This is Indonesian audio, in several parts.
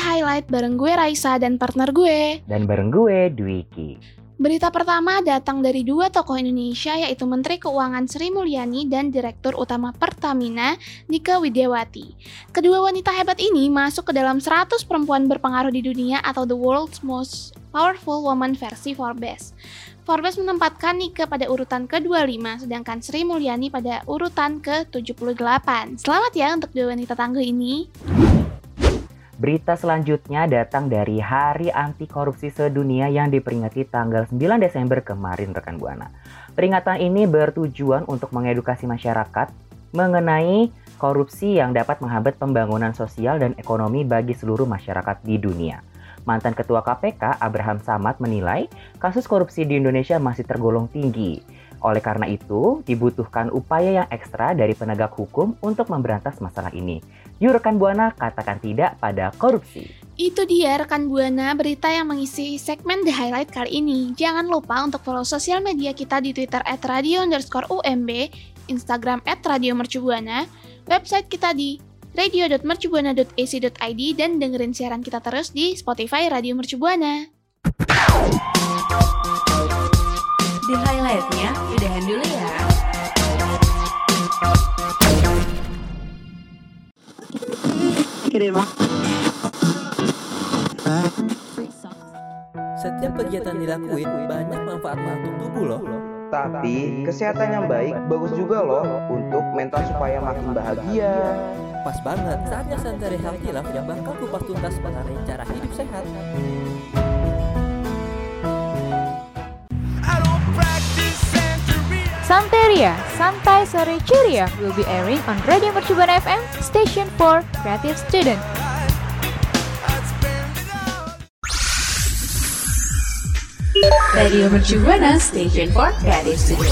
Highlight bareng gue Raisa dan partner gue. Dan bareng gue, Dwiki. Berita pertama datang dari dua tokoh Indonesia yaitu Menteri Keuangan Sri Mulyani dan Direktur Utama Pertamina Nika Widiawati. Kedua wanita hebat ini masuk ke dalam 100 perempuan berpengaruh di dunia atau The World's Most Powerful Woman versi Forbes. Forbes menempatkan Nika pada urutan ke-25 sedangkan Sri Mulyani pada urutan ke-78. Selamat ya untuk dua wanita tangguh ini. Berita selanjutnya datang dari Hari Anti Korupsi Sedunia yang diperingati tanggal 9 Desember kemarin rekan Buana. Peringatan ini bertujuan untuk mengedukasi masyarakat mengenai korupsi yang dapat menghambat pembangunan sosial dan ekonomi bagi seluruh masyarakat di dunia. Mantan Ketua KPK Abraham Samad menilai kasus korupsi di Indonesia masih tergolong tinggi. Oleh karena itu, dibutuhkan upaya yang ekstra dari penegak hukum untuk memberantas masalah ini. Yuk rekan Buana katakan tidak pada korupsi. Itu dia rekan Buana berita yang mengisi segmen The Highlight kali ini. Jangan lupa untuk follow sosial media kita di Twitter at radio underscore UMB, Instagram at radio mercubuana, website kita di radio.mercubuana.ac.id dan dengerin siaran kita terus di Spotify Radio Mercubuana. The Highlight-nya udahan dulu Setiap kegiatan dilakuin banyak manfaatnya untuk tubuh loh. Tapi kesehatan yang baik bagus juga loh untuk mental supaya makin bahagia. Pas banget, saatnya Santari Healthy Life yang bakal kupas tuntas mengenai cara hidup sehat. Santeria, Santai Sore Ceria will be airing on Radio Mercubuana FM, Station for Creative Student. Radio Mercubuana Station for Creative Studio.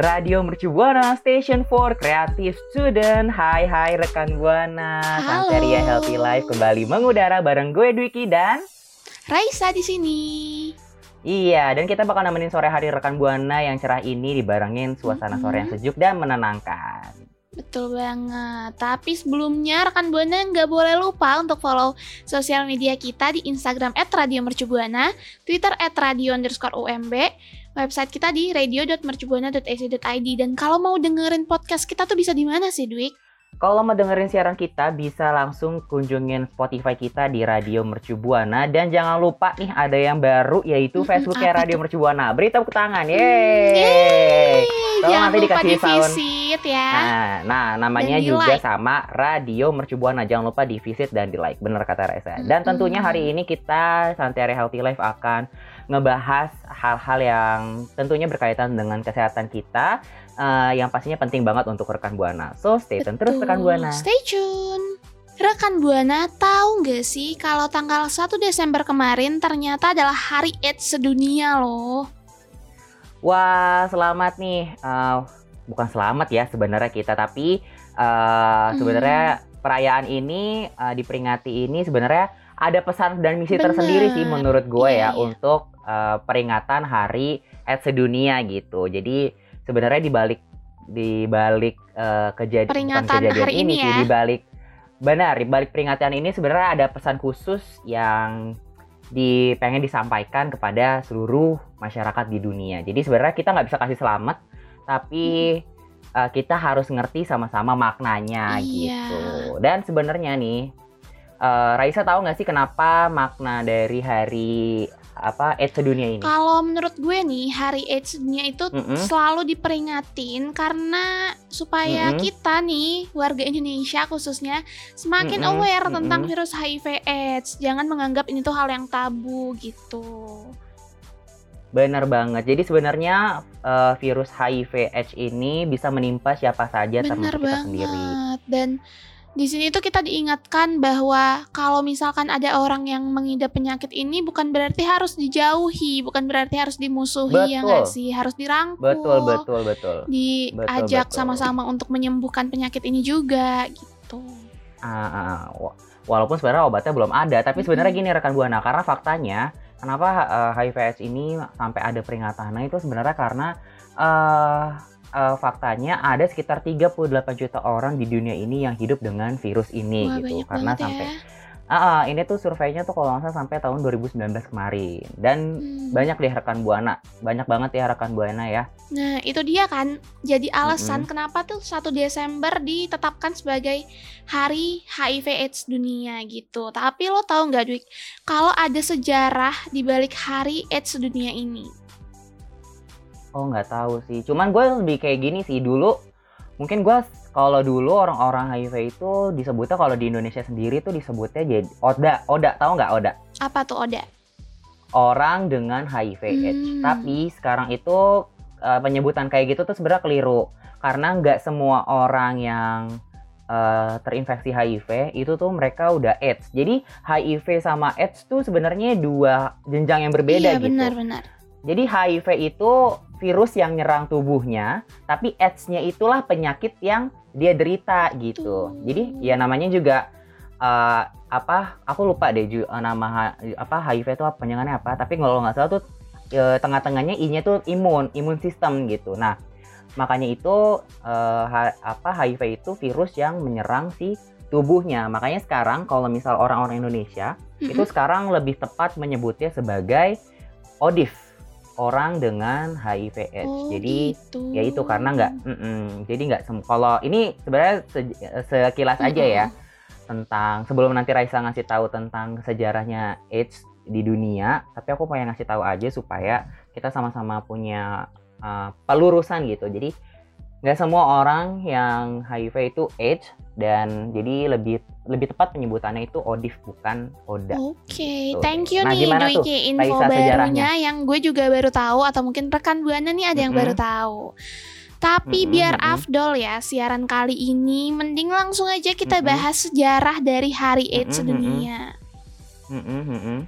Radio Mercu Buana Station for Creative Student. Hai hai rekan Buana. Halo. Santeria Healthy Life kembali mengudara bareng gue Dwiki dan Raisa di sini. Iya, dan kita bakal nemenin sore hari rekan Buana yang cerah ini dibarengin suasana sore yang sejuk dan menenangkan. Betul banget. Tapi sebelumnya rekan Buana nggak boleh lupa untuk follow sosial media kita di Instagram @radiomercubuana, Twitter @radio_umb, website kita di radio.mercubuana.ac.id dan kalau mau dengerin podcast kita tuh bisa di mana sih, Dwik? Kalau mau dengerin siaran kita bisa langsung kunjungin Spotify kita di Radio Mercu Buana dan jangan lupa nih ada yang baru yaitu Facebooknya Radio? Mercu Buana. Beri tepuk tangan, Yeay, yeay. Tolong Jangan nanti lupa dikasih di sound. visit ya. Nah, nah namanya juga like. sama Radio Mercu Buana. Jangan lupa di visit dan di like. Bener kata Reza. Dan tentunya hari ini kita Santiare Healthy Life akan ngebahas hal-hal yang tentunya berkaitan dengan kesehatan kita eh, yang pastinya penting banget untuk rekan Buana. So stay tune terus rekan. Buana. Stay tune. Rekan Buana tahu nggak sih kalau tanggal 1 Desember kemarin ternyata adalah Hari AIDS sedunia loh. Wah, selamat nih. Eh, bukan selamat ya sebenarnya kita, tapi eh, sebenarnya perayaan ini eh, diperingati ini sebenarnya ada pesan dan misi Bener. tersendiri sih menurut gue Iya, ya iya. untuk eh, peringatan Hari AIDS sedunia gitu. Jadi sebenarnya di balik di balik eh, kejadian Peringatan kejadian hari ini, ya. di balik benar di balik peringatan ini sebenarnya ada pesan khusus yang di pengen disampaikan kepada seluruh masyarakat di dunia. Jadi sebenarnya kita nggak bisa kasih selamat, tapi uh, kita harus ngerti sama-sama maknanya Iya. gitu. Dan sebenarnya nih, uh, Raisa tahu nggak sih kenapa makna dari hari apa AIDS sedunia ini? Kalau menurut gue nih, Hari AIDS dunia itu Mm-mm. selalu diperingatin karena supaya Mm-mm. kita nih warga Indonesia khususnya semakin Mm-mm, aware tentang mm-mm. virus HIV AIDS. Jangan menganggap ini tuh hal yang tabu gitu. Benar banget. Jadi sebenarnya eh, virus HIV/AIDS ini bisa menimpa siapa saja termasuk kita sendiri. banget. Dan di sini tuh kita diingatkan bahwa kalau misalkan ada orang yang mengidap penyakit ini bukan berarti harus dijauhi, bukan berarti harus dimusuhi ya Betul. nggak sih? Harus dirangkul. Betul, betul, betul. Diajak sama-sama untuk menyembuhkan penyakit ini juga gitu. Ah, ah, ah. Wa- Walaupun sebenarnya obatnya belum ada, tapi sebenarnya gini rekan buana, karena faktanya kenapa eh, HIV/AIDS ini sampai ada peringatannya itu sebenarnya karena eh eh, faktanya ada sekitar 38 juta orang di dunia ini yang hidup dengan virus ini Wah, gitu. Karena banget sampai ya. Ah, ini tuh surveinya tuh kalau nggak salah sampai tahun 2019 kemarin. Dan Hmm. banyak deh rekan buana, banyak banget ya rekan buana ya. Nah, itu dia kan jadi alasan Mm-mm. kenapa tuh 1 Desember ditetapkan sebagai Hari HIV AIDS dunia gitu. Tapi lo tahu nggak, Dwik, kalau ada sejarah di balik Hari AIDS dunia ini? Oh nggak tahu sih. Cuman gue lebih kayak gini sih dulu. Mungkin gue kalau dulu orang-orang HIV itu disebutnya kalau di Indonesia sendiri tuh disebutnya jadi Oda. Oda tahu nggak Oda? Apa tuh Oda? Orang dengan HIV AIDS. Hmm. Tapi sekarang itu eh, penyebutan kayak gitu tuh sebenarnya keliru. Karena nggak semua orang yang eh, terinfeksi HIV itu tuh mereka udah AIDS. Jadi HIV sama AIDS tuh sebenarnya dua jenjang yang berbeda iya, gitu. benar-benar. Jadi HIV itu virus yang nyerang tubuhnya, tapi AIDS-nya itulah penyakit yang dia derita gitu. Jadi ya namanya juga eh, apa? Aku lupa deh ju, eh, nama apa HIV itu apa panjangannya apa? Tapi kalau nggak salah tuh eh, tengah-tengahnya I-nya tuh imun, imun system gitu. Nah makanya itu eh, ha- apa HIV itu virus yang menyerang si tubuhnya. Makanya sekarang kalau misal orang-orang Indonesia itu Mm-mm. sekarang lebih tepat menyebutnya sebagai ODIF orang dengan HIV AIDS. Oh, Jadi gitu. ya itu karena nggak, mm-mm. jadi nggak kalau ini sebenarnya se- sekilas aja ya tentang sebelum nanti Raisa ngasih tahu tentang sejarahnya AIDS di dunia, tapi aku pengen ngasih tahu aja supaya kita sama-sama punya uh, pelurusan gitu. Jadi nggak semua orang yang HIV itu AIDS dan jadi lebih lebih tepat penyebutannya itu ODIF bukan ODA. Oke, Tuh. thank you Nah, nih Dwiki info Raisa, barunya sejarahnya? yang gue juga baru tahu atau mungkin rekan Buana nih ada yang Mm-mm. baru tahu. Tapi Mm-mm, biar mm-mm. afdol ya siaran kali ini mending langsung aja kita Mm-mm. bahas sejarah dari Hari AIDS Mm-mm, mm-mm. sedunia. Mm-mm, mm-mm.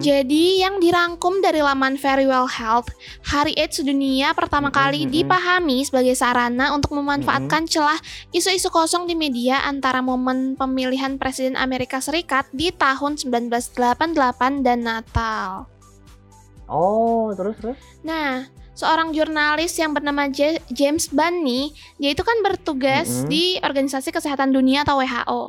Jadi yang dirangkum dari laman Very Well Health, Hari AIDS Sedunia pertama Mm-mm, kali dipahami sebagai sarana untuk memanfaatkan celah isu-isu kosong di media antara momen pemilihan Presiden Amerika Serikat di tahun 1988 dan Natal. Oh, terus terus. Nah, seorang jurnalis yang bernama James Bunn nih, dia itu kan bertugas Mm-mm. di Organisasi Kesehatan Dunia atau WHO.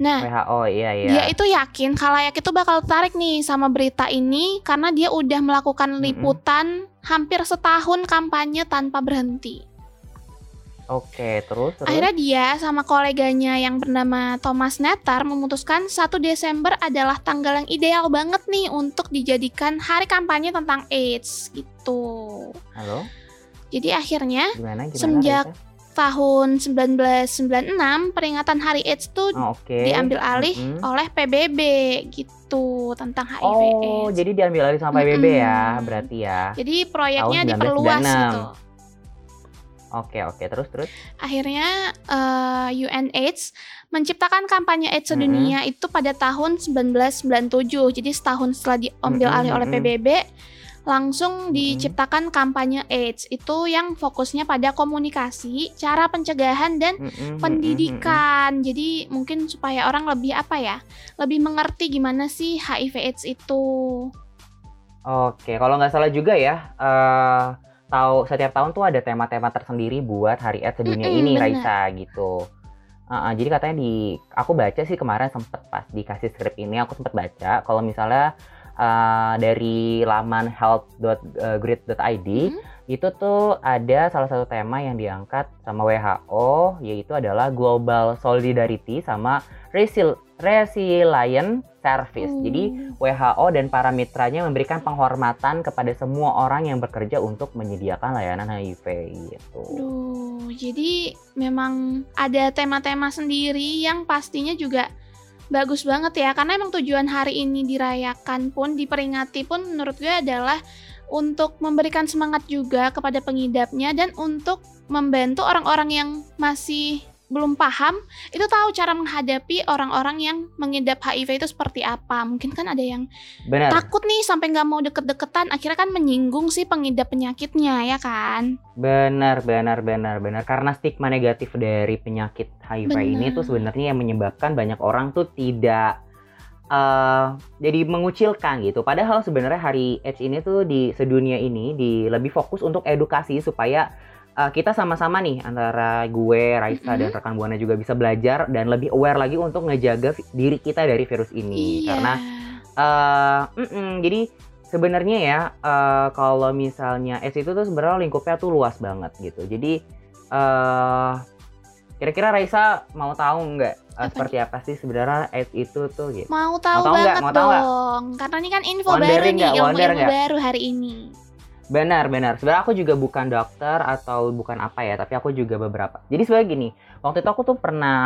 Nah, WHO iya iya. dia itu yakin khalayak itu bakal tertarik nih sama berita ini karena dia udah melakukan liputan hampir setahun kampanye tanpa berhenti. Oke, terus terus. Akhirnya dia sama koleganya yang bernama Thomas Netter memutuskan 1 Desember adalah tanggal yang ideal banget nih untuk dijadikan hari kampanye tentang AIDS gitu. Halo, Jadi akhirnya gimana gimana? Semenjak? Tahun 1996 peringatan Hari AIDS tuh Oh, oke. diambil alih Mm-mm. oleh PBB gitu tentang HIV Oh, AIDS. jadi diambil alih sama PBB ya, Mm-mm. berarti ya. Jadi proyeknya tahun diperluas 1996. gitu. Oke, oke, terus terus. Akhirnya eh, UNAIDS menciptakan kampanye AIDS sedunia itu pada tahun 1997. Jadi setahun setelah diambil Mm-mm, alih oleh. PBB, langsung diciptakan kampanye AIDS. Itu yang fokusnya pada komunikasi, cara pencegahan dan pendidikan. Jadi mungkin supaya orang lebih apa ya? Lebih mengerti gimana sih HIV AIDS itu. Oke, kalau nggak salah juga ya, eh tahu setiap tahun tuh ada tema-tema tersendiri buat Hari AIDS sedunia Mm-mm, ini, bener. Raisa gitu. Uh, uh, jadi katanya di, aku baca sih kemarin sempet pas dikasih skrip ini aku sempet baca kalau misalnya uh, dari laman health.grid.id Mhm. itu tuh ada salah satu tema yang diangkat sama WHO yaitu adalah global solidarity sama resil resilient service. Jadi Hmm. WHO dan para mitranya memberikan penghormatan kepada semua orang yang bekerja untuk menyediakan layanan HIV gitu. Duh, jadi memang ada tema-tema sendiri yang pastinya juga bagus banget ya karena emang tujuan hari ini dirayakan pun diperingati pun menurut gue adalah untuk memberikan semangat juga kepada pengidapnya dan untuk membantu orang-orang yang masih belum paham itu tahu cara menghadapi orang-orang yang mengidap HIV itu seperti apa. Mungkin kan ada yang Benar. takut nih sampai nggak mau deket-deketan, akhirnya kan menyinggung si pengidap penyakitnya ya kan. Benar, benar, benar, benar. Karena stigma negatif dari penyakit HIV ini Benar. tuh sebenarnya yang menyebabkan banyak orang tuh tidak eh jadi mengucilkan gitu. Padahal sebenarnya hari AIDS ini tuh di sedunia ini di lebih fokus untuk edukasi supaya eh, kita sama-sama nih antara gue, Raisa dan Mm-mm. rekan Buana juga bisa belajar dan lebih aware lagi untuk ngejaga diri kita dari virus ini. Iya. Karena eh mm-mm, jadi sebenarnya ya eh, kalau misalnya S itu tuh sebenarnya lingkupnya tuh luas banget gitu. Jadi eh kira-kira Raisa mau tahu nggak Apa seperti apa sih sebenarnya S itu tuh gitu? mau tahu tahu nggak? banget Mau tahu dong. Karena ini kan info Wondering baru nih, ilmu-ilmu nggak? baru hari ini. Benar, benar. Sebenarnya aku juga bukan dokter atau bukan apa ya, tapi aku juga beberapa. Jadi sebenarnya gini, waktu itu aku tuh pernah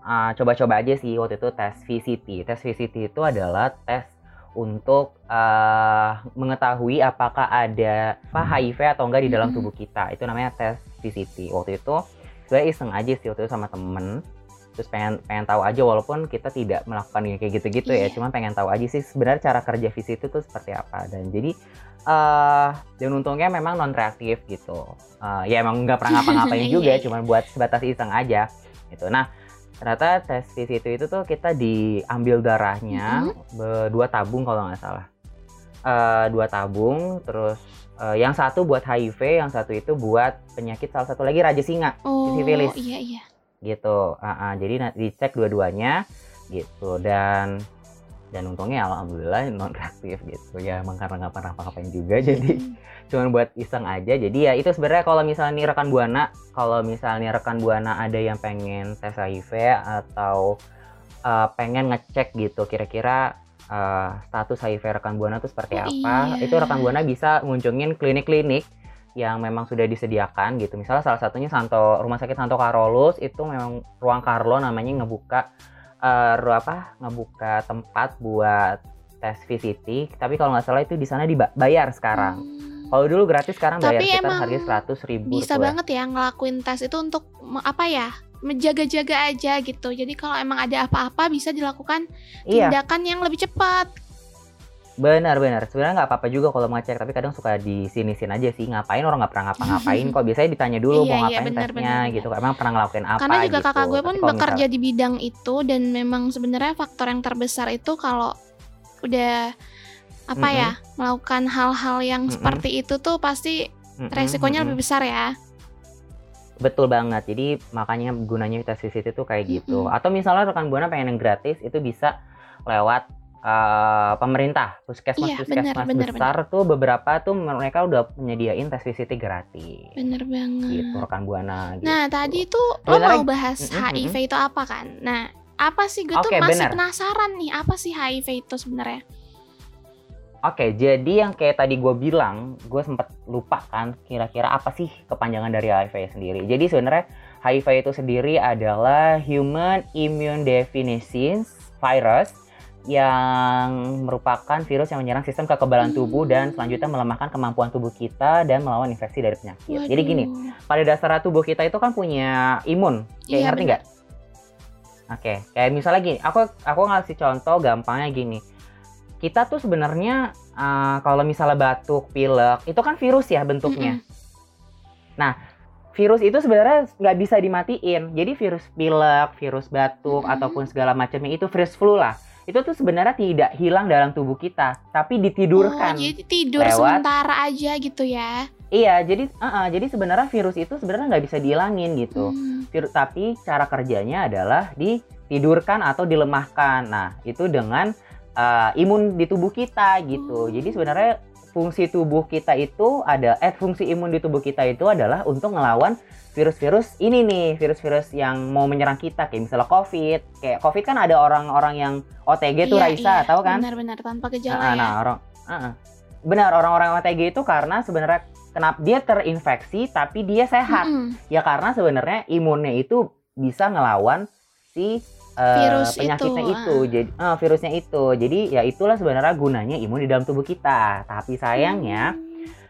uh, coba-coba aja sih waktu itu tes VCT. Tes VCT itu adalah tes untuk uh, mengetahui apakah ada apa HIV atau enggak di dalam tubuh kita. Itu namanya tes VCT. Waktu itu sebenarnya iseng aja sih waktu itu sama temen terus pengen pengen tahu aja walaupun kita tidak melakukan kayak gitu-gitu ya Iya. cuma pengen tahu aja sih sebenarnya cara kerja VCT itu seperti apa dan jadi eh dan untungnya memang non reaktif gitu Eh, ya emang nggak pernah ngapa-ngapain Iya, juga iya. cuma buat sebatas iseng aja gitu nah ternyata tes VCT itu tuh kita diambil darahnya be- dua tabung kalau nggak salah Eh, dua tabung terus eh, yang satu buat HIV yang satu itu buat penyakit salah satu lagi raja singa Oh, Sifilis. iya iya. gitu Ah, ah, jadi na- dicek dua-duanya gitu dan dan untungnya alhamdulillah non reaktif gitu. Ya emang karena nggak pernah ngapain juga jadi cuman buat iseng aja. Jadi ya itu sebenarnya kalau misalnya nih rekan buana kalau misalnya rekan buana ada yang pengen tes HIV atau uh, pengen ngecek gitu kira-kira uh, status HIV rekan buana tuh seperti Oh, apa iya. itu rekan buana bisa ngunjungin klinik-klinik yang memang sudah disediakan gitu. Misalnya salah satunya Santo Rumah Sakit Santo Carolus itu memang ruang Carlo namanya ngebuka eh, ru- apa ngebuka tempat buat tes VCT tapi kalau nggak salah itu di sana dibayar sekarang Hmm. kalau dulu gratis sekarang bayar Tapi sekitar emang harga seratus ribu bisa rupiah. banget ya ngelakuin tes itu untuk apa ya menjaga-jaga aja gitu jadi kalau emang ada apa-apa bisa dilakukan iya tindakan yang lebih cepat benar benar sebenarnya nggak apa-apa juga kalau mau ngecek tapi kadang suka di sini sini aja sih ngapain orang nggak pernah ngapa-ngapain kok biasanya ditanya dulu Iya, mau iya, ngapain benar, tesnya benar, gitu emang pernah ngelakuin apa karena juga gitu. kakak gue pun bekerja di bidang itu dan memang sebenarnya faktor yang terbesar itu kalau udah apa ya melakukan hal-hal yang Mm-mm. seperti itu tuh pasti misal- resikonya Mm-mm, lebih besar ya Betul banget. Jadi makanya gunanya tes visit itu kayak gitu. Mm-mm. Atau misalnya rekan buana pengen yang gratis itu bisa lewat eh, pemerintah, puskesmas Iya, puskesmas benar, besar tuh beberapa tuh mereka udah menyediain tes visit gratis. bener banget Gitu rekan buana gitu. Nah, tadi tuh lo mau bahas Mm-mm, HIV itu apa kan? Nah, apa sih gue tuh Oke, masih benar. penasaran nih, apa sih HIV itu sebenarnya? Oke, jadi yang kayak tadi gue bilang, gue sempat lupa kan kira-kira apa sih kepanjangan dari HIV sendiri. Jadi sebenarnya HIV itu sendiri adalah Human Immune Deficiency Virus yang merupakan virus yang menyerang sistem kekebalan tubuh dan selanjutnya melemahkan kemampuan tubuh kita dan melawan infeksi dari penyakit. Jadi gini, Waduh. pada dasarnya tubuh kita itu kan punya imun. Kayak Iya, ngerti nggak? Oke, kayak misalnya gini, aku aku ngasih contoh gampangnya gini. Kita tuh sebenarnya eh, kalau misalnya batuk, pilek, itu kan virus ya bentuknya. Nah, virus itu sebenarnya nggak bisa dimatiin. Jadi virus pilek, virus batuk, Mm-mm. ataupun segala macamnya itu virus flu lah. Itu tuh sebenarnya tidak hilang dalam tubuh kita, tapi ditidurkan. Oh, jadi tidur lewat- sementara aja gitu ya. Iya, jadi uh-uh, jadi sebenarnya virus itu sebenarnya nggak bisa dihilangin gitu. Hmm. Vir- tapi cara kerjanya adalah ditidurkan atau dilemahkan. Nah, itu dengan uh, imun di tubuh kita gitu. Oh. Jadi sebenarnya fungsi tubuh kita itu ada eh fungsi imun di tubuh kita itu adalah untuk ngelawan virus-virus ini nih, virus-virus yang mau menyerang kita kayak misalnya COVID. Kayak COVID kan ada orang-orang yang OTG tuh Iya, Raisa, iya, tahu kan? Benar-benar tanpa gejala Nah, ya. nah, orang uh-uh. benar orang-orang OTG itu karena sebenarnya kenapa dia terinfeksi tapi dia sehat Mm-mm. ya karena sebenarnya imunnya itu bisa ngelawan si Virus penyakitnya itu, itu, jadi eh, virusnya itu. Jadi ya itulah sebenarnya gunanya imun di dalam tubuh kita. Tapi sayangnya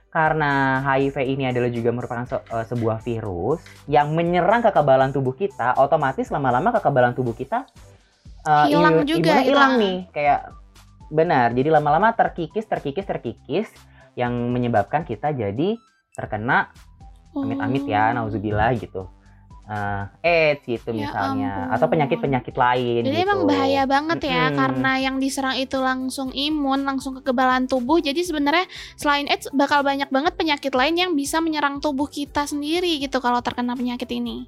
karena HIV ini adalah juga merupakan se- eh, sebuah virus yang menyerang kekebalan tubuh kita, otomatis lama-lama kekebalan tubuh kita Hilang imun- juga, hilang hilang. nih, kayak benar. Jadi lama-lama terkikis, terkikis, terkikis yang menyebabkan kita jadi terkena amit-amit ya, Oh. nauzubillah gitu. Eh, AIDS gitu Ya misalnya, ampun. atau penyakit-penyakit lain Jadi gitu. emang bahaya banget ya Mm-mm. karena yang diserang itu langsung imun, langsung kekebalan tubuh. Jadi sebenarnya selain AIDS bakal banyak banget penyakit lain yang bisa menyerang tubuh kita sendiri gitu kalau terkena penyakit ini.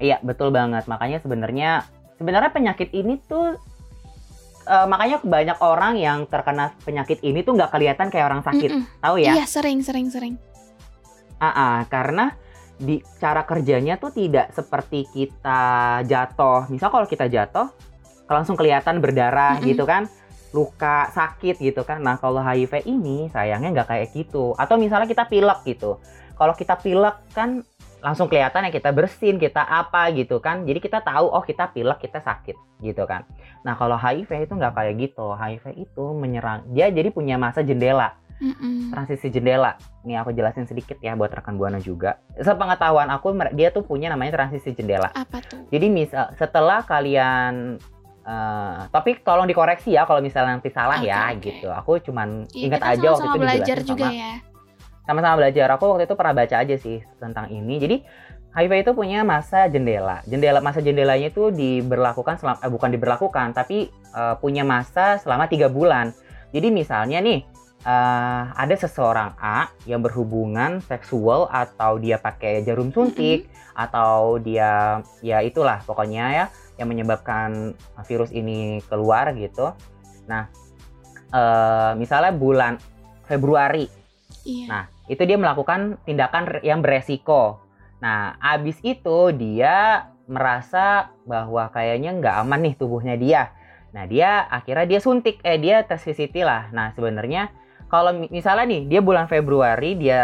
Iya betul banget. Makanya sebenarnya sebenarnya penyakit ini tuh eh, makanya banyak orang yang terkena penyakit ini tuh nggak kelihatan kayak orang sakit, Mm-mm. tahu ya? Iya, sering sering sering. Ah, ah, karena di cara kerjanya tuh tidak seperti kita jatuh. Misal kalau kita jatuh langsung kelihatan berdarah Mm-mm. gitu kan, luka sakit gitu kan. Nah kalau HIV ini sayangnya nggak kayak gitu. Atau misalnya kita pilek gitu. Kalau kita pilek kan langsung kelihatan ya kita bersin, kita apa gitu kan. Jadi kita tahu oh kita pilek, kita sakit gitu kan. Nah kalau HIV itu nggak kayak gitu. HIV itu menyerang dia jadi punya masa jendela Mm-mm. transisi jendela. Ini aku jelasin sedikit ya buat rekan buana juga. Sepengetahuan aku dia tuh punya namanya transisi jendela. Apa tuh? Jadi misal setelah kalian eh, tapi tolong dikoreksi ya kalau misalnya nanti salah Oke, ya oke. gitu. Aku cuman Iya, ingat aja waktu itu belajar juga sama ya. sama-sama belajar. Aku waktu itu pernah baca aja sih tentang ini. Jadi HIV itu punya masa jendela. Jendela masa jendelanya itu diberlakukan selama eh, bukan diberlakukan tapi eh, punya masa selama tiga bulan. Jadi misalnya nih eh, ada seseorang A yang berhubungan seksual atau dia pakai jarum suntik atau dia ya itulah pokoknya ya yang menyebabkan virus ini keluar gitu. Nah eh, misalnya bulan Februari Iya. Nah, itu dia melakukan tindakan yang beresiko. Nah, abis itu dia merasa bahwa kayaknya nggak aman nih tubuhnya dia. Nah, dia akhirnya dia suntik, eh dia tes VCT lah. Nah, sebenarnya kalau mi- misalnya nih dia bulan Februari, dia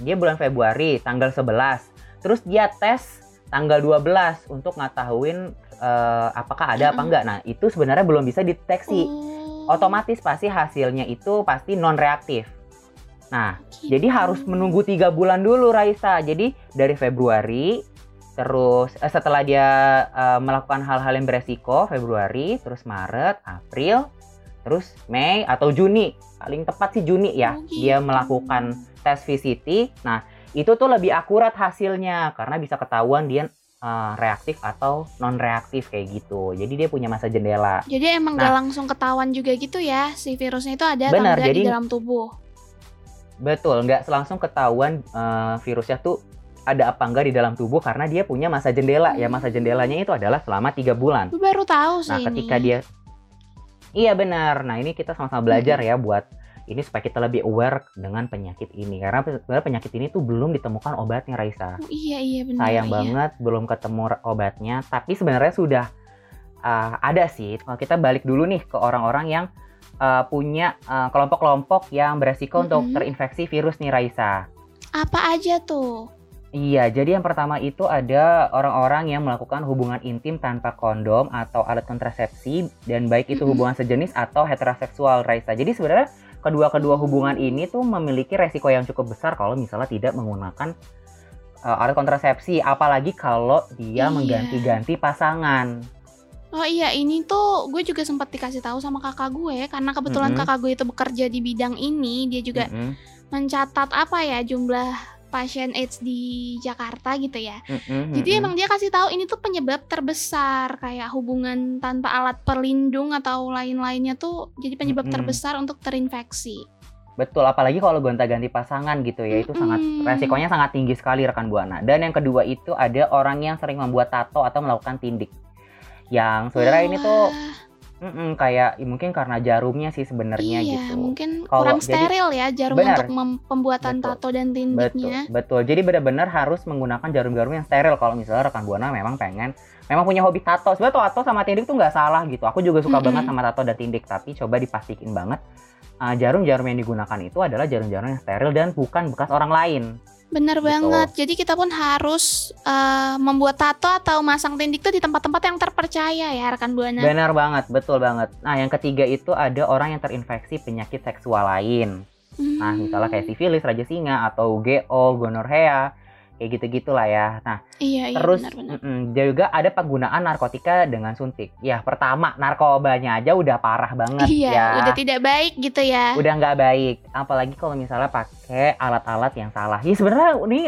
dia bulan Februari tanggal 11. Terus dia tes tanggal 12 untuk ngetahuin eh, apakah ada apa Mm-mm. enggak. Nah, itu sebenarnya belum bisa dideteksi. Oh, Otomatis pasti hasilnya itu pasti non reaktif. Nah, gitu. jadi harus menunggu tiga bulan dulu Raisa. Jadi dari Februari, terus eh, setelah dia eh, melakukan hal-hal yang beresiko Februari, terus Maret, April, terus Mei atau Juni. Paling tepat sih Juni ya. Oh, Dia gitu. melakukan tes VCT. Nah, itu tuh lebih akurat hasilnya karena bisa ketahuan dia eh, reaktif atau non reaktif kayak gitu. Jadi dia punya masa jendela. Jadi emang Nah. gak langsung ketahuan juga gitu ya si virusnya itu ada Benar, atau enggak di dalam tubuh. Betul, nggak langsung ketahuan eh, virusnya tuh ada apa enggak di dalam tubuh karena dia punya masa jendela. Ya masa jendelanya itu adalah selama tiga bulan. Baru tahu sih Nah, ketika ini. dia Iya benar. Nah, ini kita sama-sama belajar ya buat ini supaya kita lebih aware dengan penyakit ini karena sebenarnya penyakit ini tuh belum ditemukan obatnya Raisa. Oh, iya iya benar. Sayang iya. banget belum ketemu obatnya, tapi sebenarnya sudah uh, ada sih. Kalau kita balik dulu nih ke orang-orang yang uh, punya uh, kelompok-kelompok yang beresiko untuk Mm-mm. terinfeksi virus nih Raisa. Apa aja tuh? Iya, jadi yang pertama itu ada orang-orang yang melakukan hubungan intim tanpa kondom atau alat kontrasepsi dan baik itu hubungan sejenis atau heteroseksual, Raisa. Jadi sebenarnya kedua-kedua hubungan ini tuh memiliki resiko yang cukup besar kalau misalnya tidak menggunakan uh, alat kontrasepsi, apalagi kalau dia Iya. mengganti-ganti pasangan. Oh iya, ini tuh gue juga sempat dikasih tahu sama kakak gue karena kebetulan Mm-mm. kakak gue itu bekerja di bidang ini, dia juga Mm-mm, mencatat apa ya jumlah pasien AIDS di Jakarta gitu ya. mm-mm, Jadi emang dia kasih tahu ini tuh penyebab terbesar kayak hubungan tanpa alat pelindung atau lain-lainnya tuh jadi penyebab Mm-mm. terbesar untuk terinfeksi. Betul, apalagi kalau gonta-ganti pasangan gitu ya, itu sangat Mm-mm. resikonya sangat tinggi sekali rekan buana. Dan yang kedua itu ada orang yang sering membuat tato atau melakukan tindik. Yang sebenarnya ini tuh mm-mm, kayak ya mungkin karena jarumnya sih sebenarnya iya, gitu. mungkin Kalau- kurang jadi- steril ya jarum Benar. untuk mem- pembuatan Betul. tato dan Betul, tindiknya. betul. Jadi benar-benar harus menggunakan jarum-jarum yang steril kalau misalnya rekan buana memang pengen memang punya hobi tato. Sebenarnya tato sama tindik tuh nggak salah gitu. Aku juga suka Mm-mm. banget sama tato dan tindik, tapi coba dipastikan banget uh, jarum-jarum yang digunakan itu adalah jarum-jarum yang steril dan bukan bekas orang lain. Bener Gitu. banget. Jadi kita pun harus eh, membuat tato atau masang tindik tuh di tempat-tempat yang terpercaya ya rekan buana. Benar banget, betul banget. Nah, yang ketiga itu ada orang yang terinfeksi penyakit seksual lain. Nah, Hmm, misalnya kayak sifilis, raja singa, atau GO, gonorrhea, kayak gitu-gitu lah ya. Nah, Iya iya terus benar-benar. mm-mm, juga ada penggunaan narkotika dengan suntik. Ya, pertama narkobanya aja udah parah banget Iya, ya. udah tidak baik gitu ya. Udah nggak baik. Apalagi kalau misalnya pakai alat-alat yang salah. Ya sebenarnya ini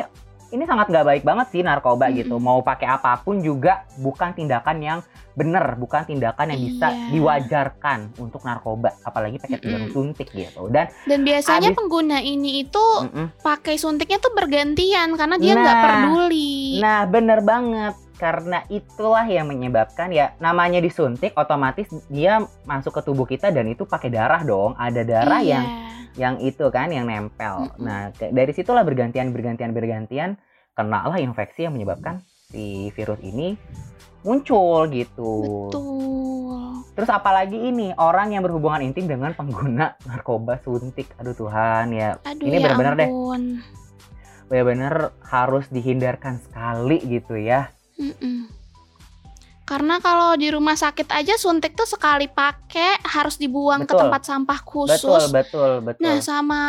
ini sangat nggak baik banget sih narkoba gitu. Mm-mm. Mau pakai apa pun juga bukan tindakan yang bener, bukan tindakan yang bisa Iya. diwajarkan untuk narkoba. Apalagi pakai jarum suntik gitu. Dan Dan biasanya Abis- pengguna ini itu mm-mm. pakai suntiknya tuh bergantian karena dia nggak Nah, peduli. Nah, bener banget. Karena itulah yang menyebabkan ya namanya disuntik otomatis dia masuk ke tubuh kita dan itu pakai darah dong. Ada darah Iya. yang yang itu kan yang nempel. Mm-mm. Nah, ke- dari situlah bergantian bergantian bergantian kenalah infeksi yang menyebabkan si virus ini muncul gitu. Betul. Terus apalagi ini orang yang berhubungan intim dengan pengguna narkoba suntik. Aduh Tuhan ya, Aduh Ini ya bener-bener deh. benar-benar harus dihindarkan sekali gitu ya. Mm-mm. Karena kalau di rumah sakit aja suntik tuh sekali pakai harus dibuang ke Betul. tempat sampah Betul, khusus. betul, betul. Nah, sama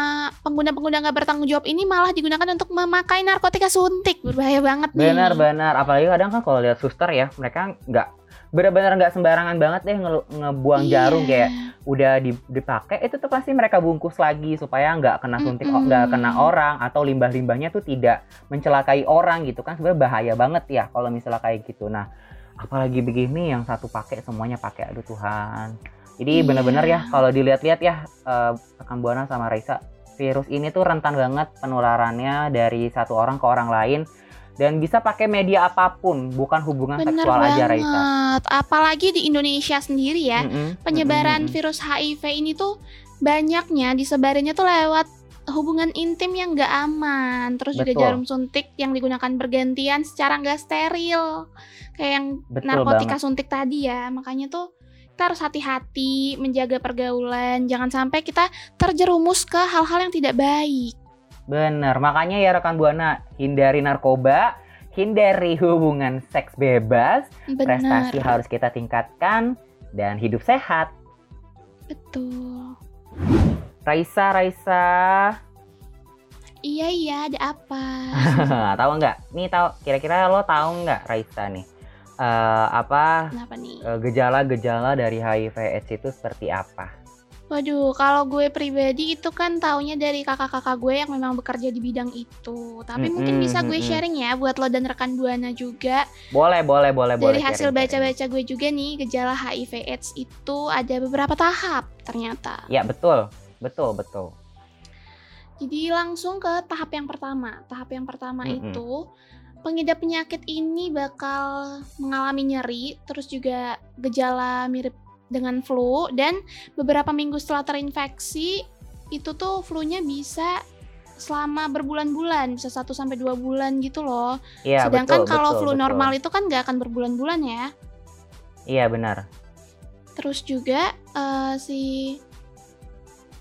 pengguna-pengguna nggak bertanggung jawab ini malah digunakan untuk memakai narkotika suntik. Berbahaya banget nih. Benar-benar, apalagi kadang kan kalau lihat suster ya, mereka nggak benar-benar nggak sembarangan banget deh nge- ngebuang Iya. jarum kayak udah di- dipakai itu tuh pasti mereka bungkus lagi supaya nggak kena suntik nggak kena orang atau limbah-limbahnya tuh tidak mencelakai orang gitu kan. Sebenarnya bahaya banget ya kalau misalnya kayak gitu. Nah apalagi begini yang satu pakai semuanya pakai. Aduh Tuhan. Jadi Iya. benar-benar ya kalau dilihat-lihat ya rekan buana sama Raisa virus ini tuh rentan banget penularannya dari satu orang ke orang lain dan bisa pakai media apa pun bukan hubungan Bener seksual aja Raisa banget. Apalagi di Indonesia sendiri ya. Mm-mm, penyebaran mm-mm, virus HIV ini tuh banyaknya disebarinnya tuh lewat hubungan intim yang nggak aman terus juga Betul. jarum suntik yang digunakan bergantian secara nggak steril kayak yang Betul narkotika banget. suntik tadi ya makanya tuh kita harus hati-hati menjaga pergaulan jangan sampai kita terjerumus ke hal-hal yang tidak baik Bener, makanya ya rekan buana hindari narkoba, hindari hubungan seks bebas, benar prestasi harus kita tingkatkan dan hidup sehat. betul Raisa, Raisa, iya iya ada apa tahu nggak? Nih tahu, kira-kira lo tahu nggak Raisa nih? eh, apa eh, gejala-gejala dari HIV/AIDS itu seperti apa? Waduh, kalau gue pribadi itu kan taunya dari kakak-kakak gue yang memang bekerja di bidang itu. Tapi mungkin Mm-mm, bisa gue sharing ya buat lo dan rekan Buana juga. Boleh, boleh, boleh, boleh. dari hasil baca-baca gue juga nih, gejala HIV AIDS itu ada beberapa tahap ternyata. Ya betul, betul, betul. Jadi langsung ke tahap yang pertama. Tahap yang pertama Mm-mm. itu pengidap penyakit ini bakal mengalami nyeri, terus juga gejala mirip dengan flu dan beberapa minggu setelah terinfeksi itu tuh flu-nya bisa selama berbulan-bulan, bisa 1 sampai 2 bulan gitu loh. Iya, Sedangkan betul, kalau betul, flu betul. normal itu kan nggak akan berbulan-bulan ya. Iya benar. Terus juga eh, si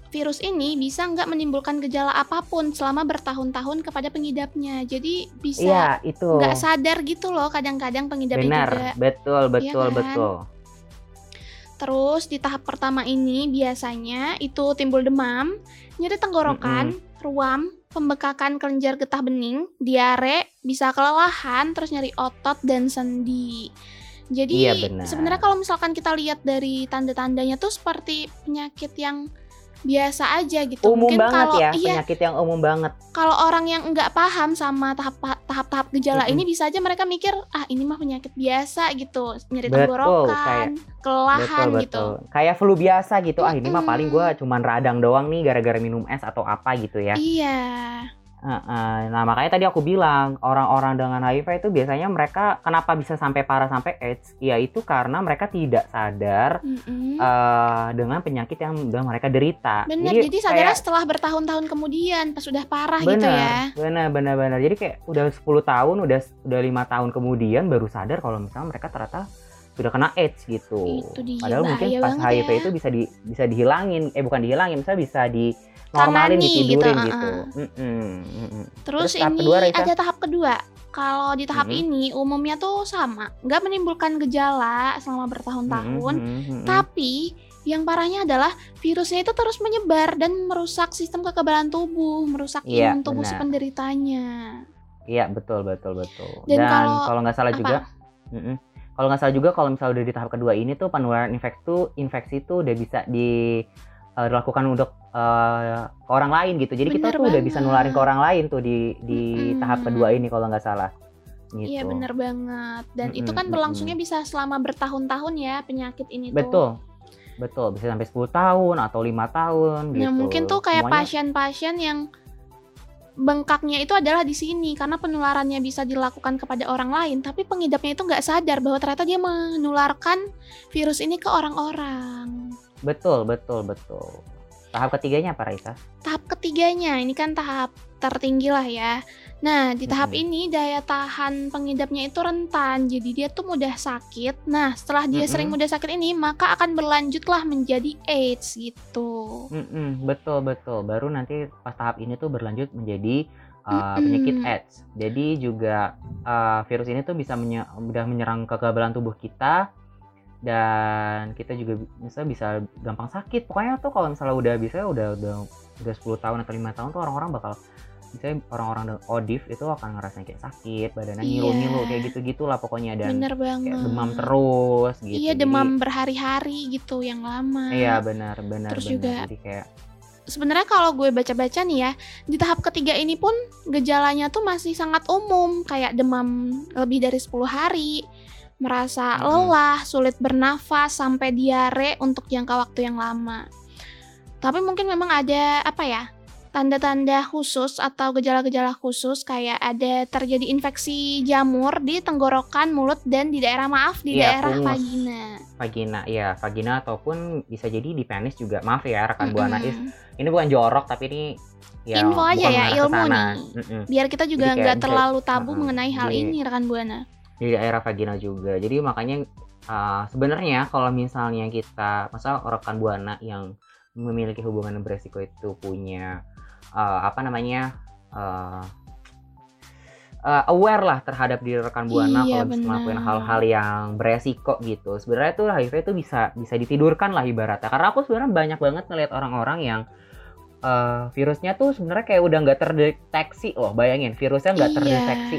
virus ini bisa nggak menimbulkan gejala apa pun selama bertahun-tahun kepada pengidapnya. Jadi bisa Iya itu. nggak sadar gitu loh kadang-kadang pengidapnya Benar, juga. betul, betul, kan? betul. Terus di tahap pertama ini biasanya itu timbul demam, nyeri tenggorokan, ruam, pembekakan kelenjar getah bening, diare, bisa kelelahan, terus nyeri otot dan sendi. Jadi Iya, benar. sebenarnya kalau misalkan kita lihat dari tanda-tandanya tuh seperti penyakit yang biasa aja gitu. Umum Mungkin banget kalau ya, iya penyakit yang umum banget. kalau orang yang nggak paham sama tahap tahap-tahap gejala Mm-mm. ini bisa aja mereka mikir ah ini mah penyakit biasa gitu nyeri tenggorokan kelelahan betul, gitu betul. Kayak flu biasa gitu. Ah ini mah paling gua cuman radang doang nih gara-gara minum es atau apa gitu ya. iya. Nah makanya tadi aku bilang orang-orang dengan HIV itu biasanya mereka kenapa bisa sampai parah sampai AIDS? Ya itu karena mereka tidak sadar Mm-mm. eh, dengan penyakit yang udah mereka derita. bener jadi, sadarnya kayak- setelah bertahun-tahun kemudian pas sudah parah gitu benar, ya benar, benar, benar. Jadi kayak udah 10 tahun, udah udah lima tahun kemudian baru sadar kalau misalnya mereka ternyata sudah kena AIDS gitu. Itu dia, Padahal mungkin pas HIV ya. itu bisa di bisa dihilangin, eh bukan dihilangin, misalnya bisa di normalin, Tangani gitu, ditidurin uh-uh. gitu. Mm-mm, mm-mm. Terus, Terus ini kedua, Raisa? ada tahap kedua. Kalau di tahap Mhm. ini umumnya tuh sama, nggak menimbulkan gejala selama bertahun-tahun, Mm-mm, mm-mm. tapi yang parahnya adalah virusnya itu terus menyebar dan merusak sistem kekebalan tubuh, merusak Iya, imun tubuh si benar. penderitanya. Iya betul betul betul. Dan Dan, kalau- nggak salah apa? juga, mm-mm. kalau nggak salah juga kalau misalnya udah di tahap kedua ini tuh penularan infeksi tuh infeksi tuh udah bisa di eh, dilakukan untuk ke orang lain gitu. Jadi kita Bener tuh udah bisa nularin ke orang lain tuh di di Mm-mm. tahap kedua ini kalau nggak salah. Gitu. Iya bener banget. Dan itu Mm-mm, kan berlangsungnya mm-mm. bisa selama bertahun-tahun ya penyakit ini tuh. Betul. Betul, bisa sampai 10 tahun atau lima tahun gitu. Nah mungkin tuh kayak pasien-pasien yang bengkaknya itu adalah di sini karena penularannya bisa dilakukan kepada orang lain, tapi pengidapnya itu nggak sadar bahwa ternyata dia menularkan virus ini ke orang-orang. Betul, betul, betul. Tahap ketiganya apa Raisa? Tahap ketiganya ini kan tahap tertinggi lah ya. Nah di tahap Mm-mm. ini daya tahan pengidapnya itu rentan, jadi dia tuh mudah sakit. Nah setelah dia sering Mm-mm. mudah sakit ini, maka akan berlanjutlah menjadi AIDS gitu. Mm-mm, betul betul. Baru nanti pas tahap ini tuh berlanjut menjadi uh, penyakit AIDS. Jadi juga uh, virus ini tuh bisa menye- udah menyerang kekebalan tubuh kita dan kita juga bi- bisa bisa gampang sakit. Pokoknya tuh kalau misalnya udah bisa udah udah udah 10 tahun atau lima tahun tuh orang-orang bakal misalnya orang-orang dengan ODIF itu akan ngerasain kayak sakit, badannya Iya. ngilu-ngilu kayak gitu-gitulah pokoknya dan Bener banget. kayak demam terus gitu. Iya Jadi- demam berhari-hari gitu yang lama. Iya benar benar Terus benar. juga Jadi kayak Sebenarnya kalau gue baca-baca nih ya, di tahap ketiga ini pun gejalanya tuh masih sangat umum, kayak demam lebih dari 10 hari, merasa lelah, sulit bernafas, sampai diare untuk jangka waktu yang lama. Tapi mungkin memang ada apa ya? Tanda-tanda khusus atau gejala-gejala khusus kayak ada terjadi infeksi jamur di tenggorokan, mulut dan di daerah maaf di Iya, daerah pungus. vagina. vagina ya vagina ataupun bisa jadi di penis juga maaf ya rekan buana is Mm-mm. ini bukan jorok tapi ini ya Info aja ya, ilmu sana. nih. Mm-mm. biar kita juga nggak terlalu tabu Heeh, mengenai hal jadi- ini rekan buana. Di daerah vagina juga jadi makanya uh, sebenarnya kalau misalnya kita masa rekan buana yang memiliki hubungan beresiko itu punya uh, apa namanya uh, uh, aware lah terhadap diri rekan buana Iya, kalau bisa melakukan hal-hal yang beresiko gitu. Sebenarnya tuh HIV itu bisa bisa ditidurkan lah ibaratnya. Karena aku sebenarnya banyak banget ngeliat orang-orang yang uh, virusnya tuh sebenarnya kayak udah nggak terdeteksi loh. Bayangin virusnya nggak Iya. terdeteksi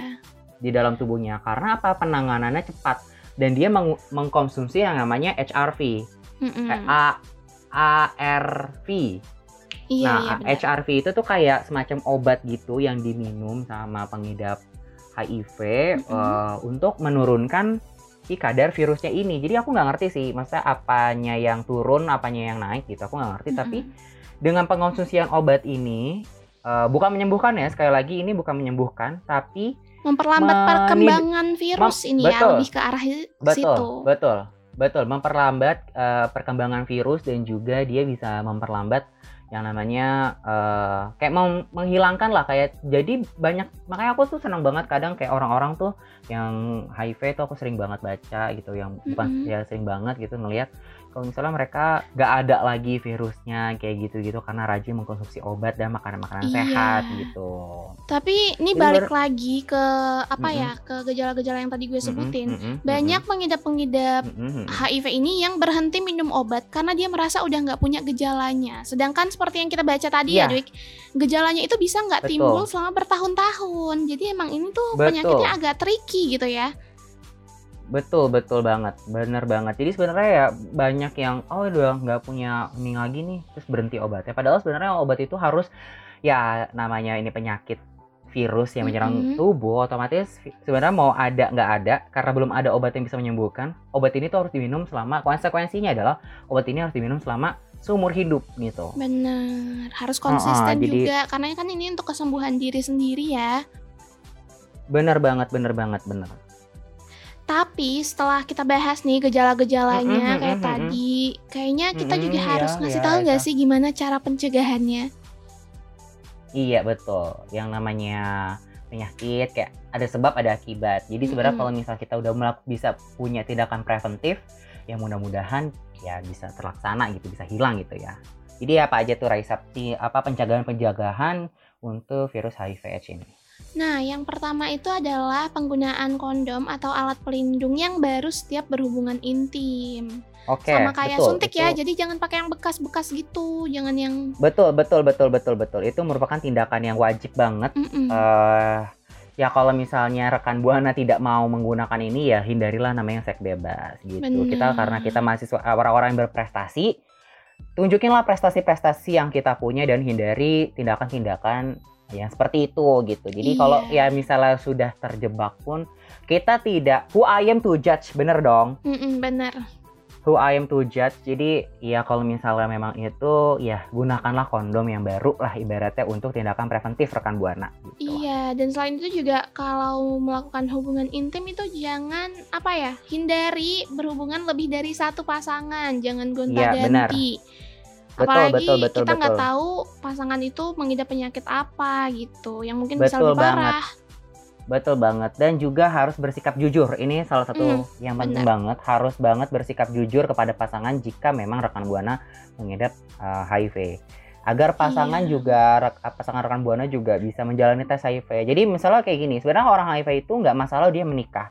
di dalam tubuhnya karena apa penanganannya cepat dan dia meng- mengkonsumsi yang namanya HRV, Mm-mm. eh, A ARV. Iya, nah, iya. HRV itu tuh kayak semacam obat gitu yang diminum sama pengidap HIV Mm-mm. eh, untuk menurunkan si kadar virusnya ini. Jadi aku nggak ngerti sih, maksudnya apanya yang turun, apanya yang naik gitu. Aku nggak ngerti. Tapi dengan pengonsumsian obat ini eh, bukan menyembuhkan ya. Sekali lagi ini bukan menyembuhkan, tapi memperlambat perkembangan virus ini ya betul. lebih ke arah betul, situ. betul, betul, memperlambat eh, perkembangan virus dan juga dia bisa memperlambat yang namanya eh, kayak meng- menghilangkan lah kayak jadi banyak makanya aku tuh senang banget kadang kayak orang-orang tuh yang HIV tuh aku sering banget baca gitu yang bukan Mm-mm. ya sering banget gitu ngelihat kalau misalnya mereka nggak ada lagi virusnya kayak gitu-gitu karena rajin mengkonsumsi obat dan makanan-makanan Iya. sehat gitu. Tapi ini Jadi balik ber- lagi ke apa Mm-mm. ya ke gejala-gejala yang tadi gue sebutin. Mm-mm, mm-mm, Banyak pengidap-pengidap mm-mm, mm-mm. HIV ini yang berhenti minum obat karena dia merasa udah nggak punya gejalanya. Sedangkan seperti yang kita baca tadi ya, Iya. Dwik, gejalanya itu bisa nggak timbul selama bertahun-tahun. Jadi emang ini tuh Betul. penyakitnya agak tricky gitu ya. Betul, betul banget, bener banget. Jadi sebenarnya ya banyak yang oh udah nggak punya ini lagi nih, terus berhenti obatnya. Padahal sebenarnya obat itu harus ya namanya ini penyakit virus yang menyerang Mm-mm. tubuh, otomatis sebenarnya mau ada nggak ada karena belum ada obat yang bisa menyembuhkan. Obat ini tuh harus diminum selama konsekuensinya adalah obat ini harus diminum selama seumur hidup gitu. Bener, harus konsisten jadi- juga karena kan ini untuk kesembuhan diri sendiri ya. Bener banget, bener banget, bener. Tapi setelah kita bahas nih gejala-gejalanya Mm-mm, kayak mm-mm, tadi, kayaknya kita Mm-mm, juga harus iya, ngasih iya, tahu nggak sih gimana cara pencegahannya? Iya betul. Yang namanya penyakit kayak ada sebab ada akibat. Jadi sebenarnya Mm-mm. kalau misal kita udah bisa punya tindakan preventif, ya mudah-mudahan ya bisa terlaksana gitu, bisa hilang gitu ya. Jadi apa aja tuh Raisa apa penjagaan-penjagaan untuk virus HIV/AIDS ini? Nah, yang pertama itu adalah penggunaan kondom atau alat pelindung yang baru setiap berhubungan intim. Oke, Sama kayak betul, suntik ya, itu- jadi jangan pakai yang bekas-bekas gitu, jangan yang Betul, betul, betul, betul, betul. Itu merupakan tindakan yang wajib banget. Eh ya kalau misalnya rekan buana tidak mau menggunakan ini ya hindarilah namanya seks bebas gitu. Kita Benar. karena kita mahasiswa orang-orang yang berprestasi, tunjukinlah prestasi-prestasi yang kita punya dan hindari tindakan-tindakan yang seperti itu gitu. Jadi Iya. kalau ya misalnya sudah terjebak pun kita tidak who I am to judge, bener dong. Mm-mm, benar. Who I am to judge. Jadi ya kalau misalnya memang itu ya gunakanlah kondom yang baru lah ibaratnya untuk tindakan preventif rekan buana gitu. Iya, dan selain itu juga kalau melakukan hubungan intim itu jangan apa ya, hindari berhubungan lebih dari satu pasangan, jangan Iya, benar. gonta-ganti. Betul, Apalagi betul, betul, kita nggak tahu pasangan itu mengidap penyakit apa gitu, yang mungkin bisa Betul lebih banget. parah. Betul banget dan juga harus bersikap jujur. Ini salah satu Hmm, yang penting banget, harus banget bersikap jujur kepada pasangan jika memang rekan Buana mengidap uh, HIV. Agar pasangan Iya. juga rek- pasangan rekan Buana juga bisa menjalani tes HIV. Jadi misalnya kayak gini, sebenarnya orang HIV itu nggak masalah dia menikah.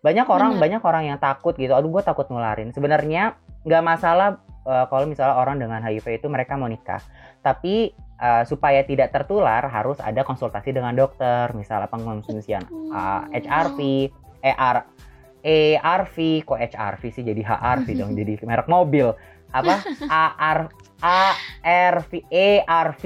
Banyak orang banyak orang yang takut gitu. Aduh gue takut nularin. Sebenarnya nggak masalah uh, kalau misalnya orang dengan HIV itu mereka mau nikah. Tapi uh, supaya tidak tertular harus ada konsultasi dengan dokter, misalnya pengkonsumsian uh, HRV, ER, ARV, kok HRV sih jadi HRV dong, jadi merek mobil. Apa? AR, ARV, ERV.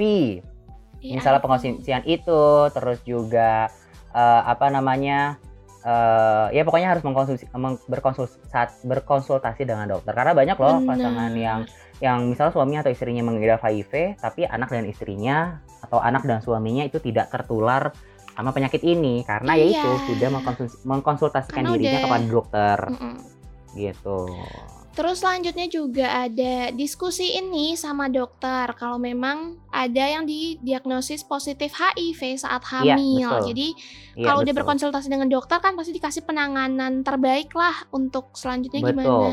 Misalnya itu. pengkonsumsian itu, terus juga eh, apa namanya? Eh ya pokoknya harus mengkonsumsi, meng- berkonsultasi, berkonsultasi dengan dokter karena banyak loh Benar. pasangan yang yang misalnya suaminya atau istrinya mengidap HIV tapi anak dan istrinya atau anak dan suaminya itu tidak tertular sama penyakit ini karena Iya. yaitu sudah mengkonsul- mengkonsultasikan Karena dirinya udah- kepada dokter Mm-mm. gitu. Terus selanjutnya juga ada diskusi ini sama dokter kalau memang ada yang didiagnosis positif HIV saat Iya, hamil. betul. Jadi Iya, kalau udah betul. berkonsultasi dengan dokter kan pasti dikasih penanganan terbaik lah untuk selanjutnya Betul. gimana,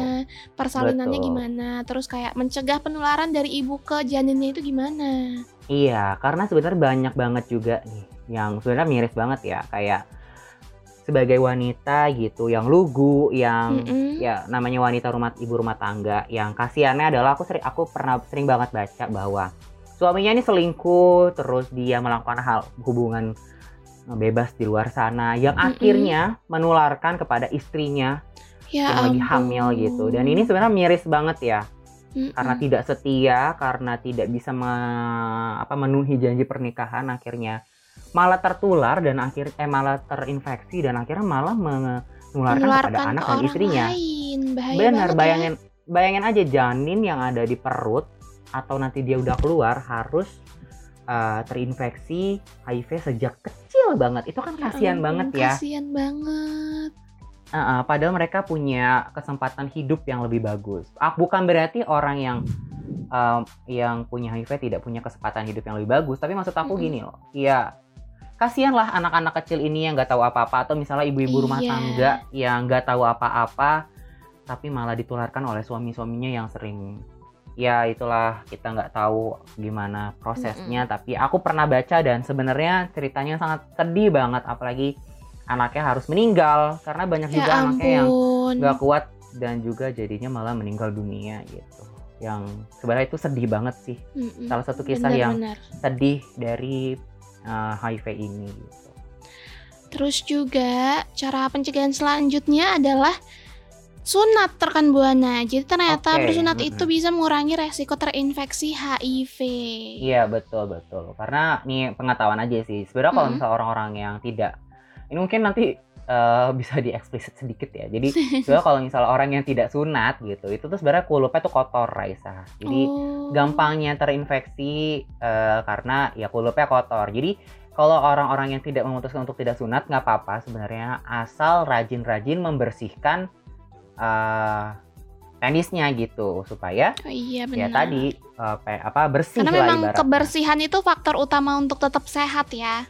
persalinannya Betul. gimana, terus kayak mencegah penularan dari ibu ke janinnya itu gimana. Iya, karena sebenarnya banyak banget juga nih yang sebenarnya miris banget ya kayak sebagai wanita gitu yang lugu yang Mm-mm. ya namanya wanita rumah ibu rumah tangga yang kasihannya adalah aku sering aku pernah sering banget baca bahwa suaminya ini selingkuh terus dia melakukan hal hubungan bebas di luar sana yang Mm-mm. akhirnya menularkan kepada istrinya Ya yang lagi hamil gitu dan ini sebenarnya miris banget ya Mm-mm. karena tidak setia karena tidak bisa me- apa memenuhi janji pernikahan akhirnya malah tertular dan akhir eh malah terinfeksi dan akhirnya malah menularkan kepada menularkan anak dan istrinya. lain. Bahaya Benar, ya. bayangin bayangin aja janin yang ada di perut atau nanti dia udah keluar harus uh, terinfeksi HIV sejak kecil banget. Itu kan Ya kasihan ampun, banget ya. Kasihan banget. Uh, uh, padahal mereka punya kesempatan hidup yang lebih bagus. Ah, bukan berarti orang yang um, yang punya HIV tidak punya kesempatan hidup yang lebih bagus. Tapi maksud aku Mm-mm. gini loh, ya kasihan lah anak-anak kecil ini yang nggak tahu apa-apa atau misalnya ibu-ibu rumah Iya. tangga yang nggak tahu apa-apa, tapi malah ditularkan oleh suami-suaminya yang sering ya itulah kita nggak tahu gimana prosesnya tapi aku pernah baca dan sebenarnya ceritanya sangat sedih banget apalagi anaknya harus meninggal karena banyak juga Ya anaknya yang ampun. nggak kuat dan juga jadinya malah meninggal dunia gitu yang sebenarnya itu sedih banget sih Mm-mm. salah satu kisah yang Benar-benar. sedih dari uh, HIV ini gitu. Terus juga cara pencegahan selanjutnya adalah sunat rekan buana. Jadi ternyata Oke, bersunat mm-mm. itu bisa mengurangi resiko terinfeksi HIV. Iya betul betul karena nih pengetahuan aja sih sebenarnya kalau Mm-mm. misal orang-orang yang tidak ini mungkin nanti uh, bisa dieksplisit sedikit ya jadi sebenarnya kalau misal orang yang tidak sunat gitu itu tuh sebenarnya kulupnya tuh kotor Raisa jadi Oh. gampangnya terinfeksi eh, karena ya kulupnya kotor. Jadi kalau orang-orang yang tidak memutuskan untuk tidak sunat nggak apa-apa sebenarnya asal rajin-rajin membersihkan eh, penisnya gitu supaya Oh iya ya benar. tadi eh, pe- apa bersih Karena memang ibaratnya. kebersihan itu faktor utama untuk tetap sehat ya.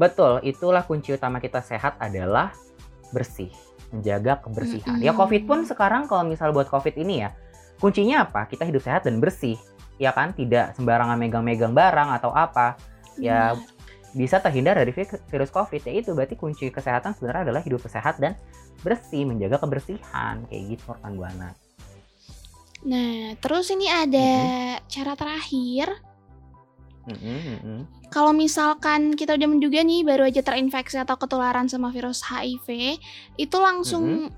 Betul, itulah kunci utama kita sehat adalah bersih, menjaga kebersihan. Ya Mm-mm. COVID pun sekarang kalau misal buat COVID ini ya, kuncinya apa? Kita hidup sehat dan bersih. Ya kan, tidak sembarangan megang-megang barang atau apa. Ya Benar. bisa terhindar dari vi- virus COVID. Ya itu berarti kunci kesehatan sebenarnya adalah hidup sehat dan bersih, menjaga kebersihan kayak gitu rekan buana. Nah, terus ini ada cara terakhir. Mm-mm, mm-mm. Kalau misalkan kita udah menduga nih baru aja terinfeksi atau ketularan sama virus HIV, itu langsung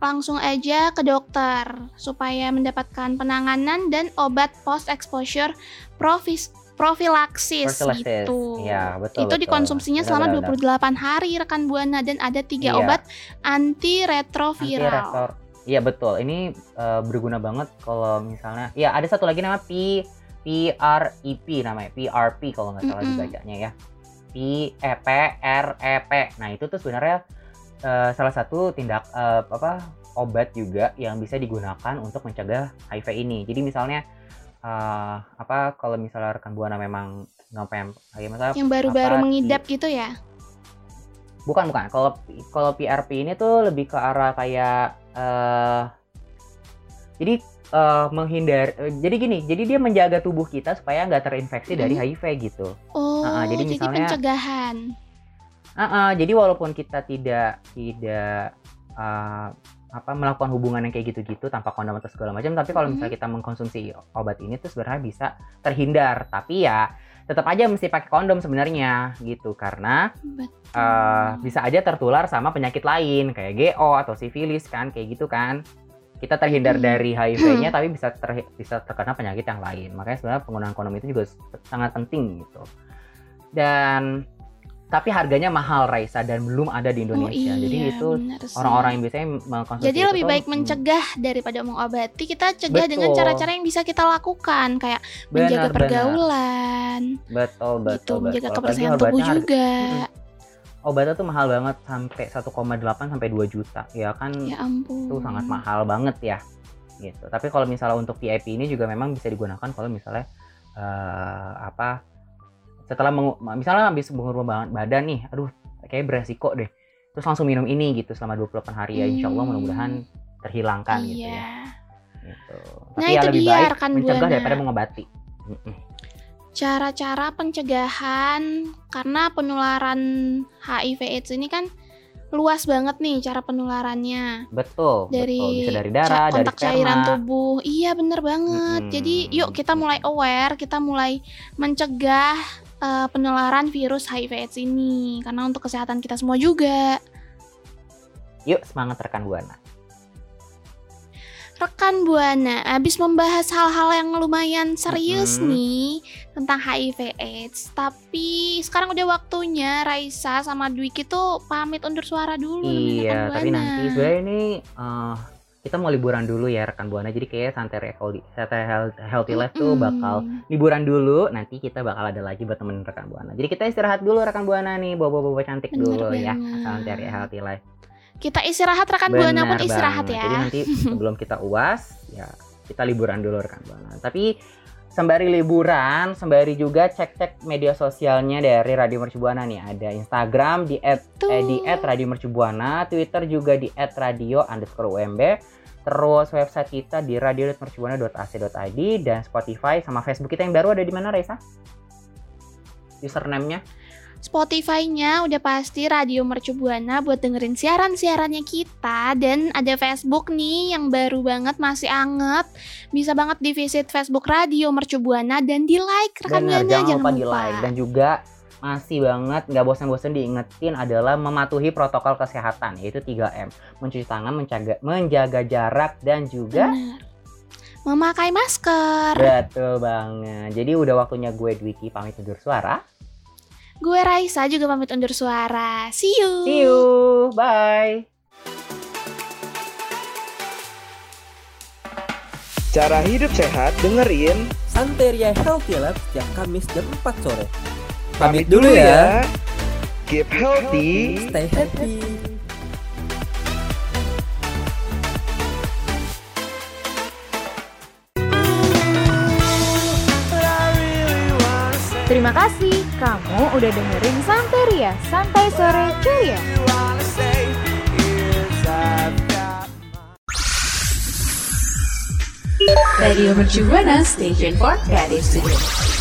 langsung aja ke dokter supaya mendapatkan penanganan dan obat post exposure profis profilaksis Prophylaxis. gitu. Iya, betul. itu betul. dikonsumsinya selama benar, benar. 28 hari rekan Buana dan ada tiga Iya. obat antiretroviral. Anti-retor. Iya betul. Ini eh, berguna banget kalau misalnya ya ada satu lagi nama P PREP namanya PRP kalau nggak salah Mm-mm. dibacanya ya. P E P R E P. Nah, itu tuh sebenarnya eh, salah satu tindak eh, apa obat juga yang bisa digunakan untuk mencegah HIV ini. Jadi misalnya eh, apa kalau misalnya rekan buana memang ngapain ya misalnya Yang baru-baru mengidap gitu ya. Bukan bukan. Kalau kalau PRP ini tuh lebih ke arah kayak eh jadi eh, menghindar. eh, jadi gini, jadi dia menjaga tubuh kita supaya nggak terinfeksi dari Mhm. HIV gitu. Oh, Ah, ah, jadi jadi, misalnya- pencegahan. Ah, ah, jadi walaupun kita tidak tidak eh, apa melakukan hubungan yang kayak gitu-gitu tanpa kondom atau segala macam, tapi kalau misalnya kita mengkonsumsi obat ini tuh sebenarnya bisa terhindar. Tapi ya tetap aja mesti pakai kondom sebenarnya gitu karena Betul. eh, bisa aja tertular sama penyakit lain kayak GO atau sifilis kan kayak gitu kan kita terhindar Hmm. dari HIV-nya tapi bisa ter- bisa terkena penyakit yang lain makanya sebenarnya penggunaan kondom itu juga sangat penting gitu dan tapi harganya mahal Raisa dan belum ada di Indonesia oh, iya, jadi itu orang-orang yang biasanya mengkonsumsi Jadi itu lebih tuh, baik hmm, mencegah daripada mengobati. Kita cegah dengan Betul. cara-cara yang bisa kita lakukan, kayak benar, menjaga pergaulan, betul betul gitu, menjaga betul. Apalagi kebersihan tubuh harga- juga. Obatnya tuh mahal banget sampai 1,8 sampai 2 juta ya kan Ya ampun. itu sangat mahal banget ya gitu tapi kalau misalnya untuk VIP ini juga memang bisa digunakan kalau misalnya eh, apa setelah mengu- misalnya habis mengurus badan nih aduh kayak beresiko deh terus langsung minum ini gitu selama 28 hari ya insya Allah Hmm. mudah-mudahan terhilangkan gitu Iya. ya gitu. Nah, tapi ya itu lebih dia, baik mencegah Buana. daripada mengobati Mm-mm. Cara-cara pencegahan karena penularan HIV/AIDS ini kan luas banget nih cara penularannya. betul dari betul bisa dari darah dari kontak cairan sperma tubuh. Iya bener banget. Mm-mm. Jadi yuk kita mulai aware, kita mulai mencegah eh, penularan virus HIV/AIDS ini karena untuk kesehatan kita semua juga. yuk semangat rekan buana Rekan Buana, abis membahas hal-hal yang lumayan serius Mm-mm. nih tentang HIV/AIDS, tapi sekarang udah waktunya Raisa sama Dwiki tuh pamit undur suara dulu. Iya, tapi nanti sebenarnya ini eh, kita mau liburan dulu ya rekan buana. Jadi kayak santai healthy, santai health- healthy life tuh Mm-mm. bakal liburan dulu. Nanti kita bakal ada lagi buat temen rekan buana. Jadi kita istirahat dulu rekan buana nih, bawa-bawa cantik Bener dulu ya. banget. Santai healthy life. Kita istirahat rekan Buana pun Benar istirahat banget. ya. Jadi nanti sebelum kita uas, ya kita liburan dulu rekan buana. Tapi sembari liburan, sembari juga cek-cek media sosialnya dari Radio Mercubuana nih. Ada Instagram di at eh, di @radio mercubuana, Twitter juga di @radio underscore UMB, terus website kita di radio.mercubuana.ac.id dan Spotify sama Facebook kita yang baru ada di mana Reza? Username-nya? Spotify-nya udah pasti Radio Mercu Buana buat dengerin siaran-siarannya kita dan ada Facebook nih yang baru banget masih anget. Bisa banget di visit Facebook Radio Mercu Buana dan di like rekan Bener, Buana jangan lupa di like dan juga masih banget nggak bosan-bosan diingetin adalah mematuhi protokol kesehatan yaitu 3M mencuci tangan menjaga menjaga jarak dan juga Bener. Memakai masker. betul banget jadi udah waktunya gue Dwiki pamit undur suara Gue Raisa juga pamit undur suara. See you. see you bye Cara hidup sehat dengerin Santeria Healthy Lab setiap Kamis jam 4 sore. Pamit dulu ya. Keep healthy. Stay happy. Terima kasih kamu udah dengerin Santeria, Santai Sore Ceria. Radio Mercu Buana Station for Creative Studio.